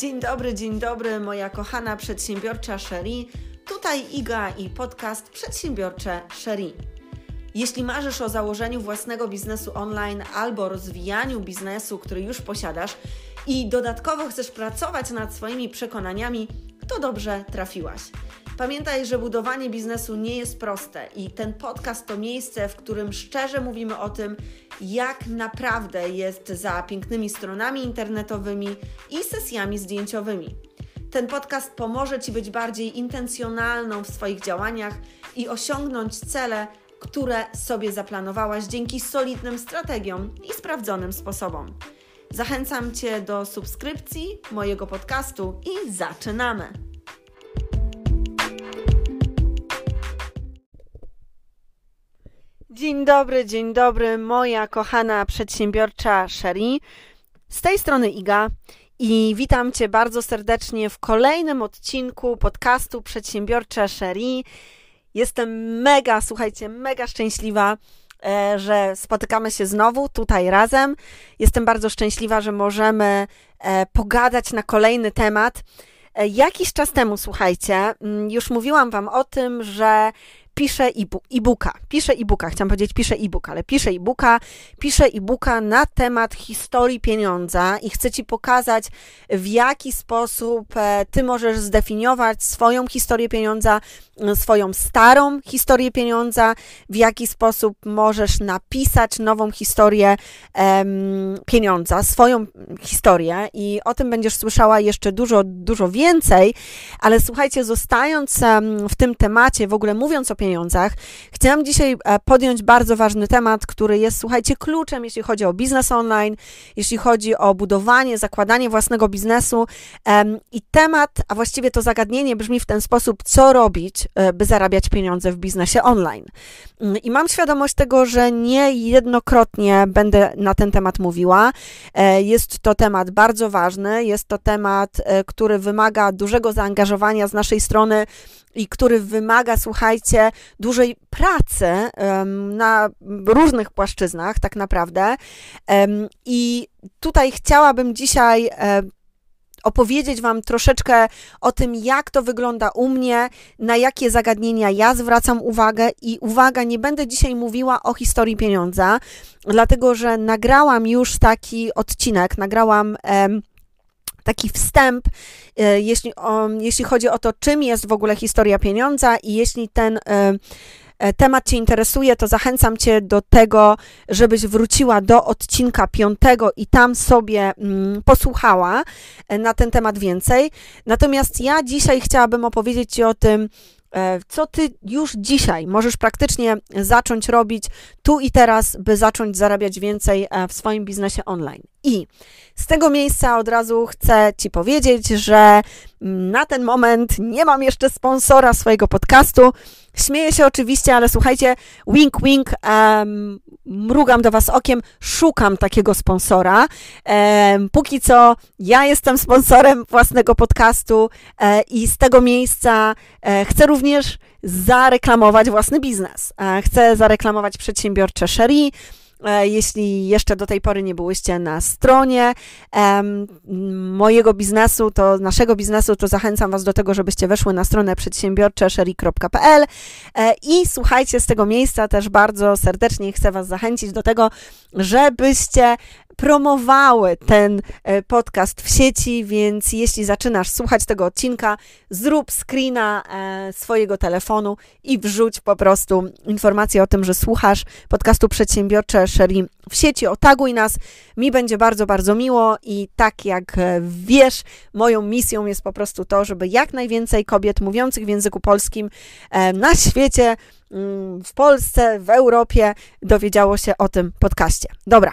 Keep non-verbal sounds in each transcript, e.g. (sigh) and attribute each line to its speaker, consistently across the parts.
Speaker 1: Dzień dobry, dzień dobry, moja kochana przedsiębiorcza Sherry. Tutaj Iga i podcast Przedsiębiorcze Sherry. Jeśli marzysz o założeniu własnego biznesu online albo rozwijaniu biznesu, który już posiadasz i dodatkowo chcesz pracować nad swoimi przekonaniami, to dobrze trafiłaś. Pamiętaj, że budowanie biznesu nie jest proste i ten podcast to miejsce, w którym szczerze mówimy o tym, jak naprawdę jest za pięknymi stronami internetowymi i sesjami zdjęciowymi. Ten podcast pomoże Ci być bardziej intencjonalną w swoich działaniach i osiągnąć cele, które sobie zaplanowałaś dzięki solidnym strategiom i sprawdzonym sposobom. Zachęcam Cię do subskrypcji mojego podcastu i zaczynamy! Dzień dobry, dzień dobry, moja kochana przedsiębiorcza Sherry. Z tej strony Iga i witam Cię bardzo serdecznie w kolejnym odcinku podcastu Przedsiębiorcza Sherry. Jestem mega, słuchajcie, mega szczęśliwa, e, że spotykamy się znowu tutaj razem. Jestem bardzo szczęśliwa, że możemy e, pogadać na kolejny temat. E, jakiś czas temu, słuchajcie, mm, już mówiłam Wam o tym, że piszę e-booka. Piszę e-booka, chciałam powiedzieć piszę e-book, ale piszę e-booka, piszę e-booka na temat historii pieniądza i chcę Ci pokazać, w jaki sposób e, Ty możesz zdefiniować swoją historię pieniądza, swoją starą historię pieniądza, w jaki sposób możesz napisać nową historię um, pieniądza, swoją historię. I o tym będziesz słyszała jeszcze dużo, dużo więcej, ale słuchajcie, zostając w tym temacie, w ogóle mówiąc o pieniądzach, chciałam dzisiaj e, podjąć bardzo ważny temat, który jest, słuchajcie, kluczem, jeśli chodzi o biznes online, jeśli chodzi o budowanie, zakładanie własnego biznesu i temat, a właściwie to zagadnienie brzmi w ten sposób, co robić, E, by zarabiać pieniądze w biznesie online. Mm, I mam świadomość tego, że nie jednokrotnie będę na ten temat mówiła. E, jest to temat bardzo ważny, jest to temat, który wymaga dużego zaangażowania z naszej strony i który wymaga, słuchajcie, dużej pracy na różnych płaszczyznach, tak naprawdę. I tutaj chciałabym dzisiaj opowiedzieć Wam troszeczkę o tym, jak to wygląda u mnie, na jakie zagadnienia ja zwracam uwagę i uwaga, nie będę dzisiaj mówiła o historii pieniądza, dlatego że nagrałam już taki odcinek, nagrałam. Taki wstęp, e, jeśli, o, jeśli chodzi o to, czym jest w ogóle historia pieniądza i jeśli ten e, E, temat Cię interesuje, to zachęcam Cię do tego, żebyś wróciła do odcinka piątego i tam sobie mm, posłuchała na ten temat więcej. Natomiast ja dzisiaj chciałabym opowiedzieć Ci o tym, co ty już dzisiaj możesz praktycznie zacząć robić tu i teraz, by zacząć zarabiać więcej w swoim biznesie online. I z tego miejsca od razu chcę Ci powiedzieć, że na ten moment nie mam jeszcze sponsora swojego podcastu. Śmieję się oczywiście, ale słuchajcie, wink, wink, mrugam do Was okiem, szukam takiego sponsora. Um, póki co ja jestem sponsorem własnego podcastu um, i z tego miejsca e, chcę również zareklamować własny biznes. E, chcę zareklamować przedsiębiorcze Sherry, E, jeśli jeszcze do tej pory nie byłyście na stronie mojego biznesu, to naszego biznesu, to zachęcam Was do tego, żebyście weszły na stronę przedsiębiorczeshery.pl e, i słuchajcie z tego miejsca też bardzo serdecznie chcę Was zachęcić do tego, żebyście promowały ten e, podcast w sieci, więc jeśli zaczynasz słuchać tego odcinka, zrób screena e, swojego telefonu i wrzuć po prostu informację o tym, że słuchasz podcastu Przedsiębiorcze Sherry w sieci, otaguj nas. Mi będzie bardzo, bardzo miło i tak jak e, wiesz, moją misją jest po prostu to, żeby jak najwięcej kobiet mówiących w języku polskim na świecie, mm, w Polsce, w Europie dowiedziało się o tym podcaście. Dobra,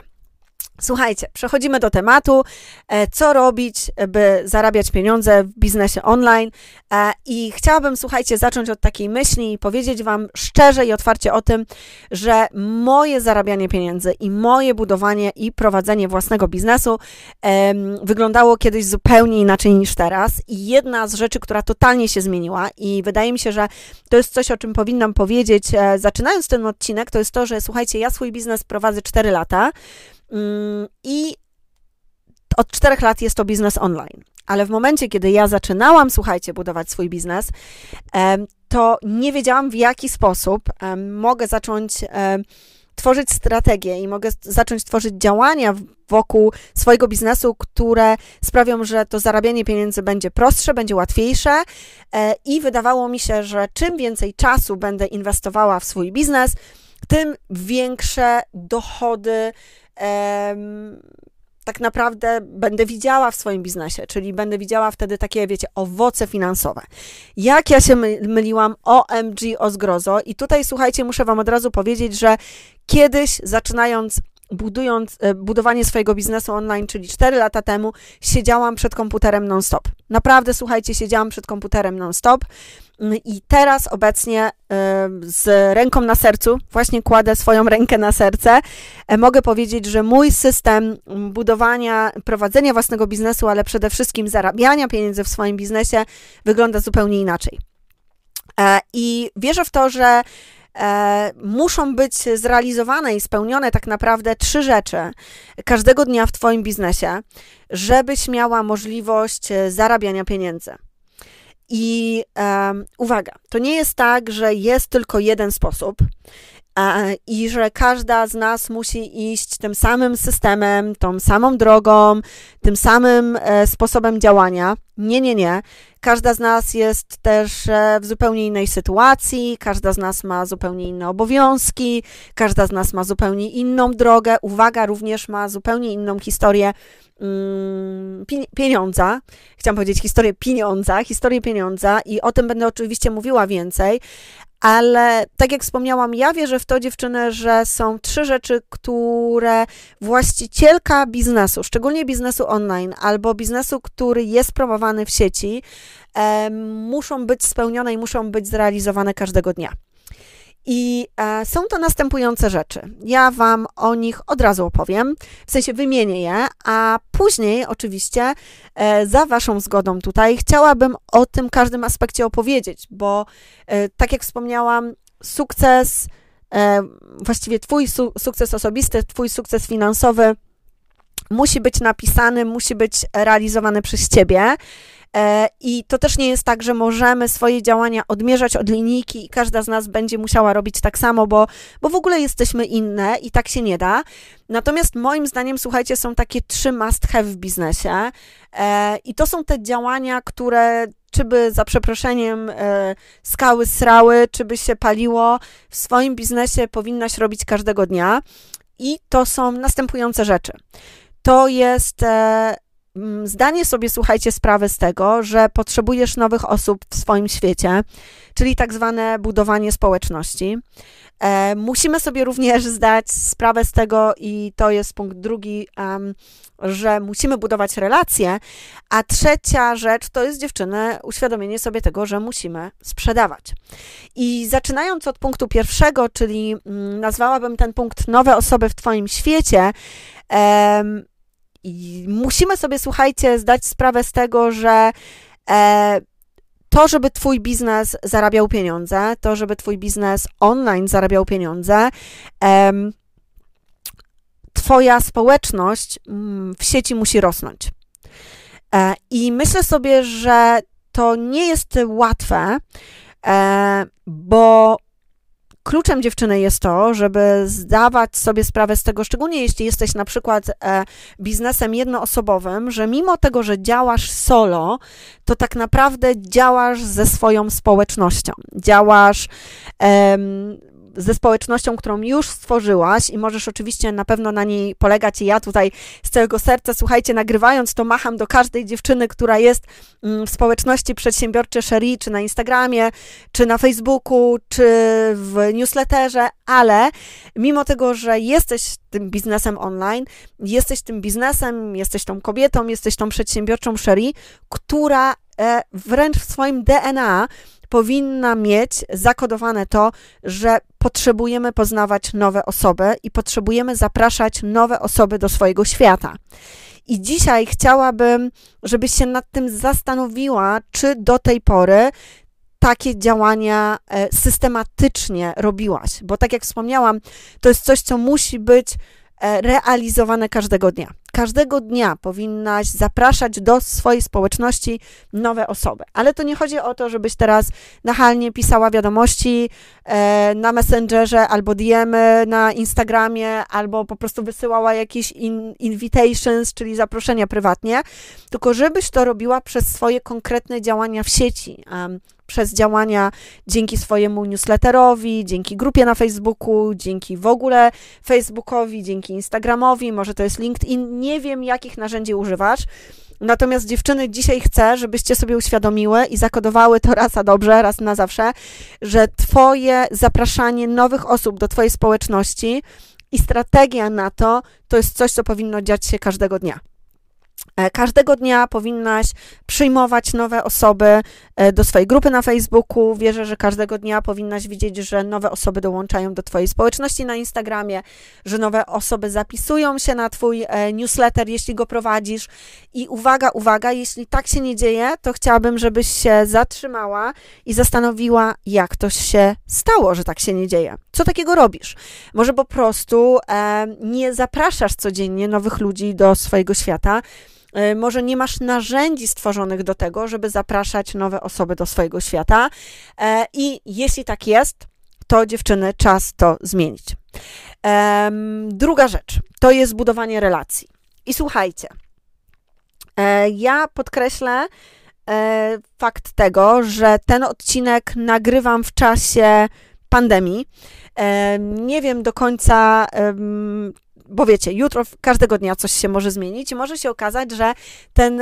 Speaker 1: Słuchajcie, przechodzimy do tematu, e, co robić, by zarabiać pieniądze w biznesie online. E, I chciałabym, słuchajcie, zacząć od takiej myśli i powiedzieć Wam szczerze i otwarcie o tym, że moje zarabianie pieniędzy i moje budowanie i prowadzenie własnego biznesu wyglądało kiedyś zupełnie inaczej niż teraz. I jedna z rzeczy, która totalnie się zmieniła, i wydaje mi się, że to jest coś, o czym powinnam powiedzieć, e, zaczynając ten odcinek, to jest to, że słuchajcie, ja swój biznes prowadzę 4 lata. Mm, I od czterech lat jest to biznes online. ale w momencie, kiedy ja zaczynałam, słuchajcie, budować swój biznes, to nie wiedziałam, w jaki sposób mogę zacząć tworzyć strategię i mogę zacząć tworzyć działania wokół swojego biznesu, które sprawią, że to zarabianie pieniędzy będzie prostsze, będzie łatwiejsze e, i wydawało mi się, że czym więcej czasu będę inwestowała w swój biznes, tym większe dochody tak naprawdę będę widziała w swoim biznesie, czyli będę widziała wtedy takie, wiecie, owoce finansowe. Jak ja się myliłam, OMG, o zgrozo. I tutaj, słuchajcie, muszę Wam od razu powiedzieć, że kiedyś, zaczynając budując, e, budowanie swojego biznesu online, czyli 4 lata temu, siedziałam przed komputerem non-stop. Naprawdę, słuchajcie, siedziałam przed komputerem non-stop mm, i teraz obecnie e, z ręką na sercu, właśnie kładę swoją rękę na serce, e, mogę powiedzieć, że mój system budowania, prowadzenia własnego biznesu, ale przede wszystkim zarabiania pieniędzy w swoim biznesie wygląda zupełnie inaczej. I wierzę w to, że muszą być zrealizowane i spełnione tak naprawdę trzy rzeczy każdego dnia w Twoim biznesie, żebyś miała możliwość e, zarabiania pieniędzy. I e, uwaga, to nie jest tak, że jest tylko jeden sposób e, i że każda z nas musi iść tym samym systemem, tą samą drogą, tym samym e, sposobem działania. Nie, nie, nie. Każda z nas jest też e, w zupełnie innej sytuacji, każda z nas ma zupełnie inne obowiązki, każda z nas ma zupełnie inną drogę. Uwaga, również ma zupełnie inną historię mm, pieniądza. Chciałam powiedzieć historię pieniądza, historię pieniądza i o tym będę oczywiście mówiła więcej, ale tak jak wspomniałam, ja wierzę w to, dziewczyny, że są trzy rzeczy, które właścicielka biznesu, szczególnie biznesu online albo biznesu, który jest promowany w sieci, e, muszą być spełnione i muszą być zrealizowane każdego dnia. I e, są to następujące rzeczy. Ja Wam o nich od razu opowiem, w sensie wymienię je, a później oczywiście e, za Waszą zgodą tutaj chciałabym o tym każdym aspekcie opowiedzieć, bo e, tak jak wspomniałam, sukces, właściwie Twój su sukces osobisty, Twój sukces finansowy musi być napisany, musi być realizowany przez Ciebie. E, I to też nie jest tak, że możemy swoje działania odmierzać od linijki i każda z nas będzie musiała robić tak samo, bo, bo w ogóle jesteśmy inne i tak się nie da. Natomiast moim zdaniem, słuchajcie, są takie trzy must have w biznesie e, i to są te działania, które czy by za przeproszeniem e, skały srały, czy by się paliło, w swoim biznesie powinnaś robić każdego dnia. I to są następujące rzeczy. To jest zdanie sobie, słuchajcie, sprawę z tego, że potrzebujesz nowych osób w swoim świecie, czyli tak zwane budowanie społeczności. E, musimy sobie również zdać sprawę z tego, i to jest punkt drugi, um, że musimy budować relacje, a trzecia rzecz to jest dziewczyny, uświadomienie sobie tego, że musimy sprzedawać. I zaczynając od punktu pierwszego, czyli um, nazwałabym ten punkt nowe osoby w Twoim świecie, um, i musimy sobie, słuchajcie, zdać sprawę z tego, że e, to, żeby Twój biznes zarabiał pieniądze, to, żeby Twój biznes online zarabiał pieniądze, Twoja społeczność mm, w sieci musi rosnąć. E, I myślę sobie, że to nie jest łatwe, e, bo kluczem dziewczyny jest to, żeby zdawać sobie sprawę z tego, szczególnie jeśli jesteś na przykład e, biznesem jednoosobowym, że mimo tego, że działasz solo, to tak naprawdę działasz ze swoją społecznością. Działasz ze społecznością, którą już stworzyłaś i możesz oczywiście na pewno na niej polegać. I ja tutaj z całego serca, słuchajcie, nagrywając to macham do każdej dziewczyny, która jest mm, w społeczności przedsiębiorczej Sherry, czy na Instagramie, czy na Facebooku, czy w newsletterze, ale mimo tego, że jesteś tym biznesem online, jesteś tym biznesem, jesteś tą kobietą, jesteś tą przedsiębiorczą Sherry, która wręcz w swoim DNA powinna mieć zakodowane to, że potrzebujemy poznawać nowe osoby i potrzebujemy zapraszać nowe osoby do swojego świata. I dzisiaj chciałabym, żebyś się nad tym zastanowiła, czy do tej pory takie działania e, systematycznie robiłaś, bo tak jak wspomniałam, to jest coś, co musi być e, realizowane każdego dnia. Każdego dnia powinnaś zapraszać do swojej społeczności nowe osoby. Ale to nie chodzi o to, żebyś teraz nachalnie pisała wiadomości e, na Messengerze albo DMy na Instagramie, albo po prostu wysyłała jakieś in, invitations, czyli zaproszenia prywatnie, tylko żebyś to robiła przez swoje konkretne działania w sieci. Um, przez działania dzięki swojemu newsletterowi, dzięki grupie na Facebooku, dzięki w ogóle Facebookowi, dzięki Instagramowi, może to jest LinkedIn, nie wiem jakich narzędzi używasz. Natomiast dziewczyny, dzisiaj chcę, żebyście sobie uświadomiły i zakodowały to raz a dobrze, raz na zawsze, że Twoje zapraszanie nowych osób do Twojej społeczności i strategia na to, to jest coś, co powinno dziać się każdego dnia. E, każdego dnia powinnaś przyjmować nowe osoby e, do swojej grupy na Facebooku. Wierzę, że każdego dnia powinnaś widzieć, że nowe osoby dołączają do Twojej społeczności na Instagramie, że nowe osoby zapisują się na Twój e, newsletter, jeśli go prowadzisz. I uwaga, uwaga, jeśli tak się nie dzieje, to chciałabym, żebyś się zatrzymała i zastanowiła, jak to się stało, że tak się nie dzieje. Co takiego robisz? Może po prostu e, nie zapraszasz codziennie nowych ludzi do swojego świata może nie masz narzędzi stworzonych do tego, żeby zapraszać nowe osoby do swojego świata. E, I jeśli tak jest, to dziewczyny, czas to zmienić. Druga rzecz to jest budowanie relacji. I słuchajcie, e, ja podkreślę fakt tego, że ten odcinek nagrywam w czasie pandemii. Nie wiem do końca, bo wiecie, jutro każdego dnia coś się może zmienić i może się okazać, że ten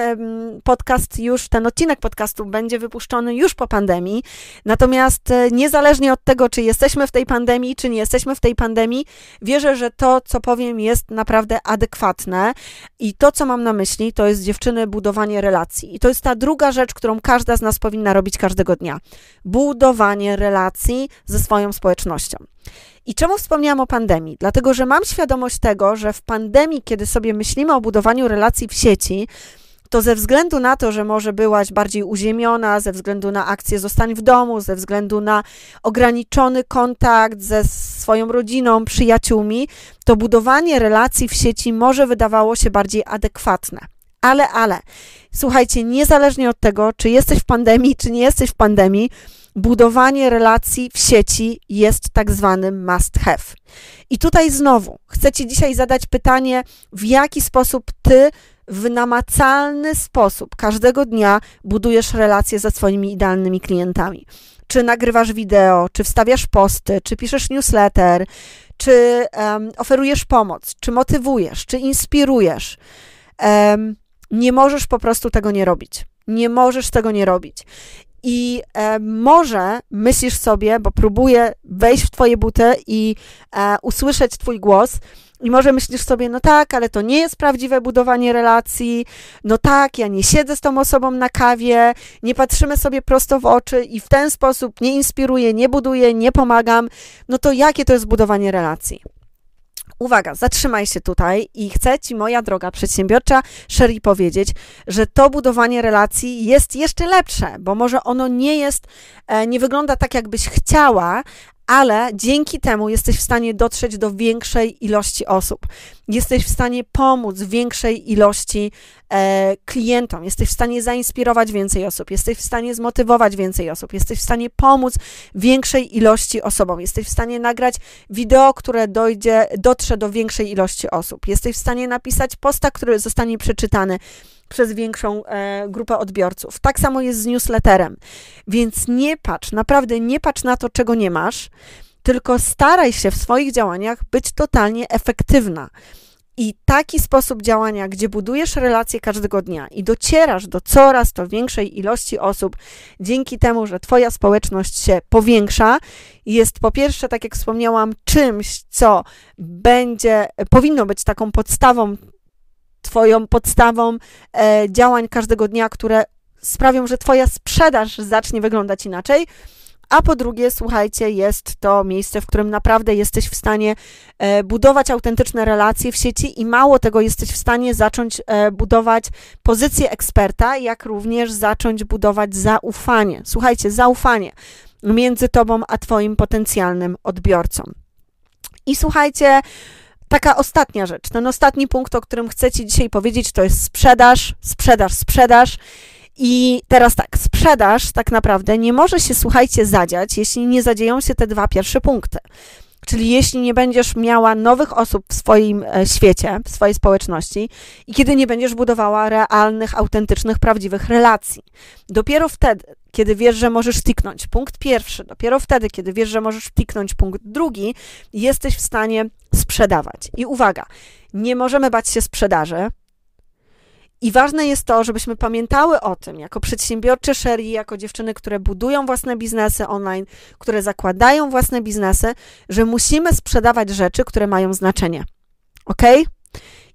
Speaker 1: podcast już, ten odcinek podcastu będzie wypuszczony już po pandemii. Natomiast e, niezależnie od tego, czy jesteśmy w tej pandemii, czy nie jesteśmy w tej pandemii, wierzę, że to, co powiem, jest naprawdę adekwatne i to, co mam na myśli, to jest dziewczyny budowanie relacji. I to jest ta druga rzecz, którą każda z nas powinna robić każdego dnia. Budowanie relacji ze swoją społecznością. I czemu wspomniałam o pandemii? Dlatego, że mam świadomość tego, że w pandemii, kiedy sobie myślimy o budowaniu relacji w sieci, to ze względu na to, że może byłaś bardziej uziemiona, ze względu na akcję zostań w domu, ze względu na ograniczony kontakt ze swoją rodziną, przyjaciółmi, to budowanie relacji w sieci może wydawało się bardziej adekwatne. Ale, ale, słuchajcie, niezależnie od tego, czy jesteś w pandemii, czy nie jesteś w pandemii, budowanie relacji w sieci jest tak zwanym must have. I tutaj znowu chcę Ci dzisiaj zadać pytanie, w jaki sposób Ty w namacalny sposób każdego dnia budujesz relacje ze swoimi idealnymi klientami. Czy nagrywasz wideo, czy wstawiasz posty, czy piszesz newsletter, czy um, oferujesz pomoc, czy motywujesz, czy inspirujesz. Um, nie możesz po prostu tego nie robić. Nie możesz tego nie robić. I e, może myślisz sobie, bo próbuję wejść w Twoje buty i e, usłyszeć Twój głos, i może myślisz sobie, no tak, ale to nie jest prawdziwe budowanie relacji, no tak, ja nie siedzę z tą osobą na kawie, nie patrzymy sobie prosto w oczy i w ten sposób nie inspiruję, nie buduję, nie pomagam, no to jakie to jest budowanie relacji? Uwaga, zatrzymaj się tutaj i chcę Ci, moja droga przedsiębiorcza, Sherry powiedzieć, że to budowanie relacji jest jeszcze lepsze, bo może ono nie jest, e, nie wygląda tak, jakbyś chciała, ale dzięki temu jesteś w stanie dotrzeć do większej ilości osób. Jesteś w stanie pomóc większej ilości e, klientom, jesteś w stanie zainspirować więcej osób, jesteś w stanie zmotywować więcej osób, jesteś w stanie pomóc większej ilości osobom, jesteś w stanie nagrać wideo, które dojdzie, dotrze do większej ilości osób, jesteś w stanie napisać posta, który zostanie przeczytany przez większą e, grupę odbiorców. Tak samo jest z newsletterem. Więc nie patrz, naprawdę nie patrz na to, czego nie masz, tylko staraj się w swoich działaniach być totalnie efektywna. I taki sposób działania, gdzie budujesz relacje każdego dnia i docierasz do coraz to większej ilości osób, dzięki temu, że Twoja społeczność się powiększa, jest po pierwsze, tak jak wspomniałam, czymś, co będzie, powinno być taką podstawą Twoją podstawą e, działań każdego dnia, które sprawią, że Twoja sprzedaż zacznie wyglądać inaczej. A po drugie, słuchajcie, jest to miejsce, w którym naprawdę jesteś w stanie e, budować autentyczne relacje w sieci i mało tego, jesteś w stanie zacząć e, budować pozycję eksperta, jak również zacząć budować zaufanie. Słuchajcie, zaufanie między tobą a twoim potencjalnym odbiorcą. I słuchajcie, taka ostatnia rzecz, ten ostatni punkt, o którym chcę Ci dzisiaj powiedzieć, to jest sprzedaż, sprzedaż, sprzedaż. I teraz tak, sprzedaż tak naprawdę nie może się, słuchajcie, zadziać, jeśli nie zadzieją się te dwa pierwsze punkty. Czyli jeśli nie będziesz miała nowych osób w swoim e, świecie, w swojej społeczności i kiedy nie będziesz budowała realnych, autentycznych, prawdziwych relacji. Dopiero wtedy, kiedy wiesz, że możesz tiknąć punkt pierwszy, dopiero wtedy, kiedy wiesz, że możesz tiknąć punkt drugi, jesteś w stanie sprzedawać. I uwaga, nie możemy bać się sprzedaży, i ważne jest to, żebyśmy pamiętały o tym, jako przedsiębiorcze Sherry, jako dziewczyny, które budują własne biznesy online, które zakładają własne biznesy, że musimy sprzedawać rzeczy, które mają znaczenie. Ok?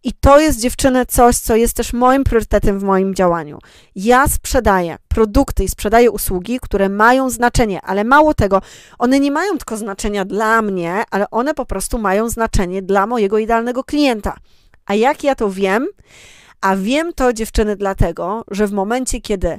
Speaker 1: I to jest dziewczyny coś, co jest też moim priorytetem w moim działaniu. Ja sprzedaję produkty i sprzedaję usługi, które mają znaczenie, ale mało tego, one nie mają tylko znaczenia dla mnie, ale one po prostu mają znaczenie dla mojego idealnego klienta. A jak ja to wiem? A wiem to, dziewczyny, dlatego, że w momencie, kiedy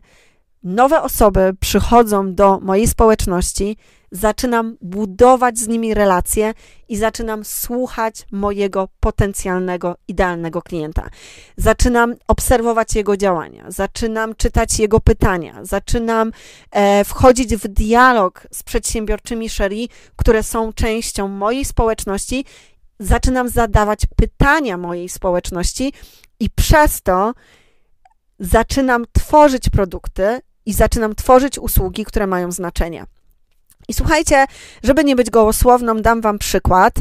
Speaker 1: nowe osoby przychodzą do mojej społeczności, zaczynam budować z nimi relacje i zaczynam słuchać mojego potencjalnego, idealnego klienta. Zaczynam obserwować jego działania, zaczynam czytać jego pytania, zaczynam e, wchodzić w dialog z przedsiębiorczymi Sherry, które są częścią mojej społeczności. Zaczynam zadawać pytania mojej społeczności i przez to zaczynam tworzyć produkty i zaczynam tworzyć usługi, które mają znaczenie. I słuchajcie, żeby nie być gołosłowną, dam Wam przykład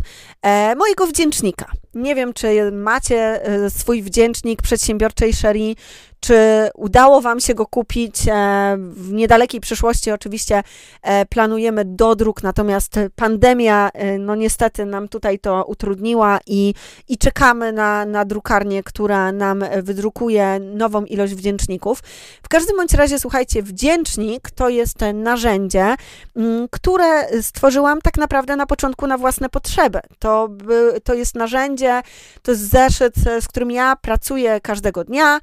Speaker 1: e, mojego wdzięcznika. Nie wiem, czy macie e, swój wdzięcznik przedsiębiorczej Sherry, czy udało Wam się go kupić? E, w niedalekiej przyszłości oczywiście e, planujemy dodruk, natomiast pandemia, e, no niestety nam tutaj to utrudniła i, i czekamy na, na drukarnię, która nam wydrukuje nową ilość wdzięczników. W każdym bądź razie, słuchajcie, wdzięcznik to jest narzędzie, mm, które stworzyłam tak naprawdę na początku na własne potrzeby. To, by, to jest narzędzie, to jest zeszyt, z którym ja pracuję każdego dnia.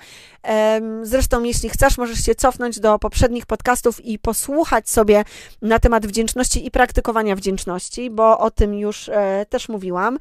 Speaker 1: Zresztą, jeśli chcesz, możesz się cofnąć do poprzednich podcastów i posłuchać sobie na temat wdzięczności i praktykowania wdzięczności, bo o tym już e, też mówiłam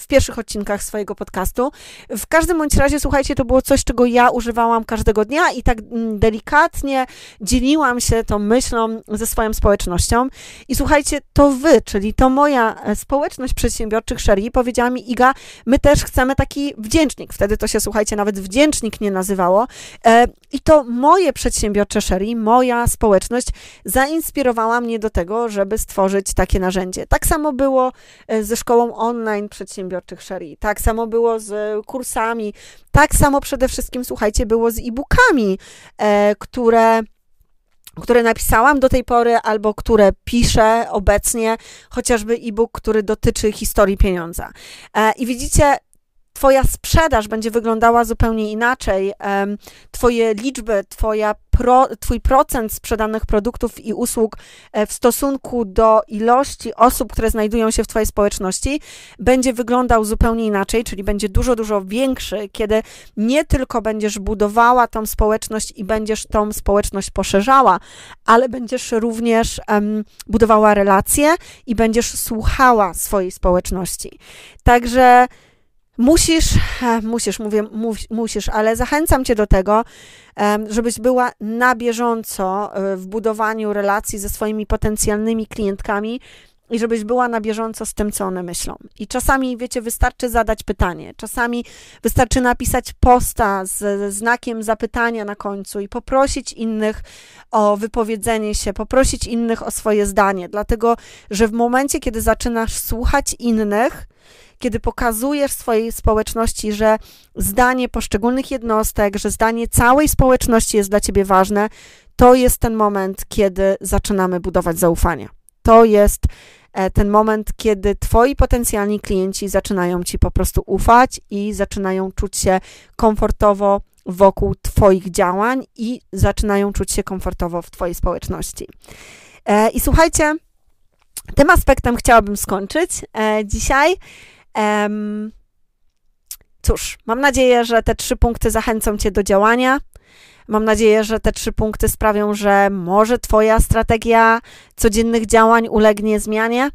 Speaker 1: w pierwszych odcinkach swojego podcastu. W każdym bądź razie, słuchajcie, to było coś, czego ja używałam każdego dnia i tak mm, delikatnie dzieliłam się tą myślą ze swoją społecznością. I słuchajcie, to wy, czyli to moja e, społeczność przedsiębiorczych Sherry, powiedziała mi, Iga, my też chcemy taki wdzięcznik. Wtedy to się, słuchajcie, nawet wdzięcznik nie nazywało. E, I to moje przedsiębiorcze Sherry, moja społeczność zainspirowała mnie do tego, żeby stworzyć takie narzędzie. Tak samo było e, ze szkołą online przedsiębiorczych Sherry, tak samo było z kursami, tak samo przede wszystkim, słuchajcie, było z e-bookami, e, które które napisałam do tej pory, albo które piszę obecnie, chociażby e-book, który dotyczy historii pieniądza. I widzicie, Twoja sprzedaż będzie wyglądała zupełnie inaczej, Twoje liczby, twoja pro, Twój procent sprzedanych produktów i usług e, w stosunku do ilości osób, które znajdują się w Twojej społeczności, będzie wyglądał zupełnie inaczej, czyli będzie dużo, dużo większy, kiedy nie tylko będziesz budowała tą społeczność i będziesz tą społeczność poszerzała, ale będziesz również um, budowała relacje i będziesz słuchała swojej społeczności. Także Musisz, musisz, mówię, musisz, ale zachęcam Cię do tego, żebyś była na bieżąco e, w budowaniu relacji ze swoimi potencjalnymi klientkami i żebyś była na bieżąco z tym, co one myślą. I czasami, wiecie, wystarczy zadać pytanie, czasami wystarczy napisać posta z znakiem zapytania na końcu i poprosić innych o wypowiedzenie się, poprosić innych o swoje zdanie, dlatego że w momencie, kiedy zaczynasz słuchać innych, kiedy pokazujesz swojej społeczności, że zdanie poszczególnych jednostek, że zdanie całej społeczności jest dla ciebie ważne, to jest ten moment, kiedy zaczynamy budować zaufanie. To jest e, ten moment, kiedy twoi potencjalni klienci zaczynają ci po prostu ufać i zaczynają czuć się komfortowo wokół Twoich działań i zaczynają czuć się komfortowo w Twojej społeczności. E, I słuchajcie, tym aspektem chciałabym skończyć e, dzisiaj. Um, cóż, mam nadzieję, że te trzy punkty zachęcą Cię do działania. Mam nadzieję, że te trzy punkty sprawią, że może Twoja strategia codziennych działań ulegnie zmianie.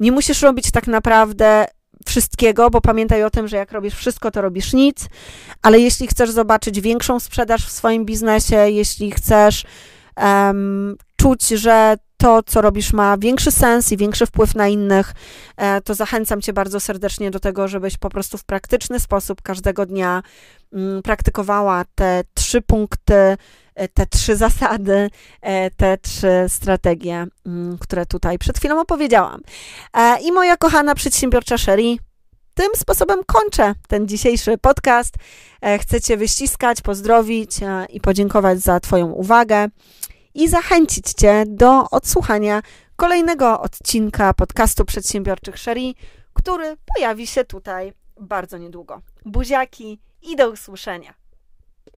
Speaker 1: Nie musisz robić tak naprawdę wszystkiego, bo pamiętaj o tym, że jak robisz wszystko, to robisz nic, ale jeśli chcesz zobaczyć większą sprzedaż w swoim biznesie, jeśli chcesz um, czuć, że to, co robisz, ma większy sens i większy wpływ na innych, e, to zachęcam Cię bardzo serdecznie do tego, żebyś po prostu w praktyczny sposób każdego dnia mm, praktykowała te trzy punkty, e, te trzy (laughs) zasady, e, te trzy strategie, mm, które tutaj przed chwilą opowiedziałam. I moja kochana przedsiębiorcza Sherry, tym sposobem kończę ten dzisiejszy podcast. Chcę Cię wyściskać, pozdrowić i podziękować za Twoją uwagę i zachęcić Cię do odsłuchania kolejnego odcinka podcastu Przedsiębiorczych Sherry, który pojawi się tutaj bardzo niedługo. Buziaki i do usłyszenia.